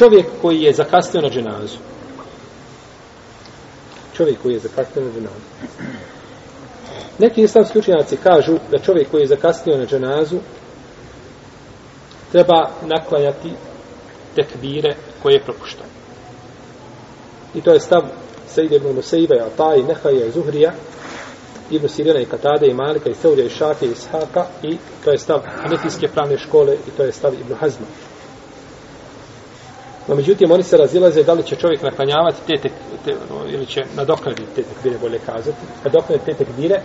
čovjek koji je zakasnio na dženazu. Čovjek koji je zakasnio na dženazu. Neki islamski učenjaci kažu da čovjek koji je zakasnio na dženazu treba naklanjati tekbire koje je propuštao. I to je stav Sejde ibn Musaiba, Atai, Nehaja, Zuhrija, Ibn Sirina i Katade i Malika i Seurija i Šake i Ishaka i to je stav Hanefijske pravne škole i to je stav Ibn Hazma. No, međutim, oni se razilaze da li će čovjek naklanjavati te, tek, te ili će nadoknaditi te tekbire, bolje kazati, nadoknaditi te tekbire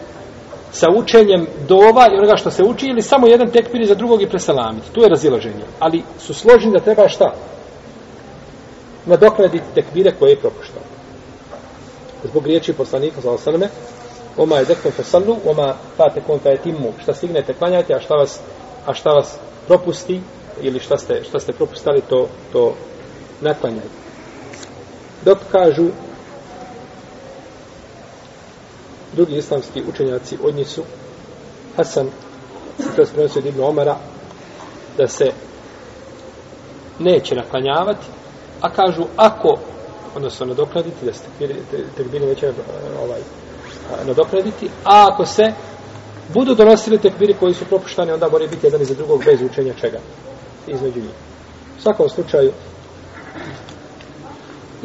sa učenjem dova i onoga što se uči ili samo jedan tekbir za drugog i preselamiti. Tu je razilaženje. Ali su složeni da treba šta? Nadoknaditi tekbire koje je propuštao. Zbog riječi poslanika, za osaname, Oma je dekon fesallu, oma fate kon fe timmu. Šta stignete, klanjajte, a šta vas, a šta vas propusti, ili šta ste, šta ste propustali, to, to naklanjaju. Dok kažu drugi islamski učenjaci od njih su Hasan, to je prenosio od Ibn Omara, da se neće naklanjavati, a kažu ako, odnosno nadoknaditi, da se tekbiri neće eh, ovaj, eh, nadoknaditi, a ako se budu donosili tekbiri koji su propuštani, onda moraju biti jedan iza drugog bez učenja čega između njih. U svakom slučaju,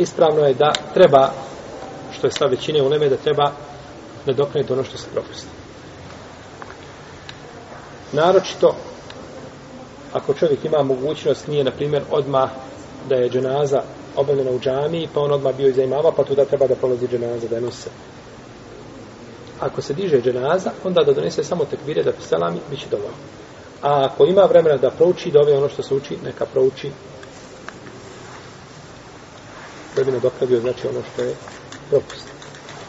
ispravno je da treba, što je stav većine uleme, da treba nadoknaditi ono što se propusti. Naročito, ako čovjek ima mogućnost, nije, na primjer, odmah da je dženaza obavljena u džamiji, pa on odmah bio iza imama, pa tu da treba da prolazi dženaza, da je ako se diže dženaza, onda da donese samo tekbire da selami, bit će dovoljno. A ako ima vremena da prouči, da ono što se uči, neka prouči da bi nadoknadio, znači ono što je propustio.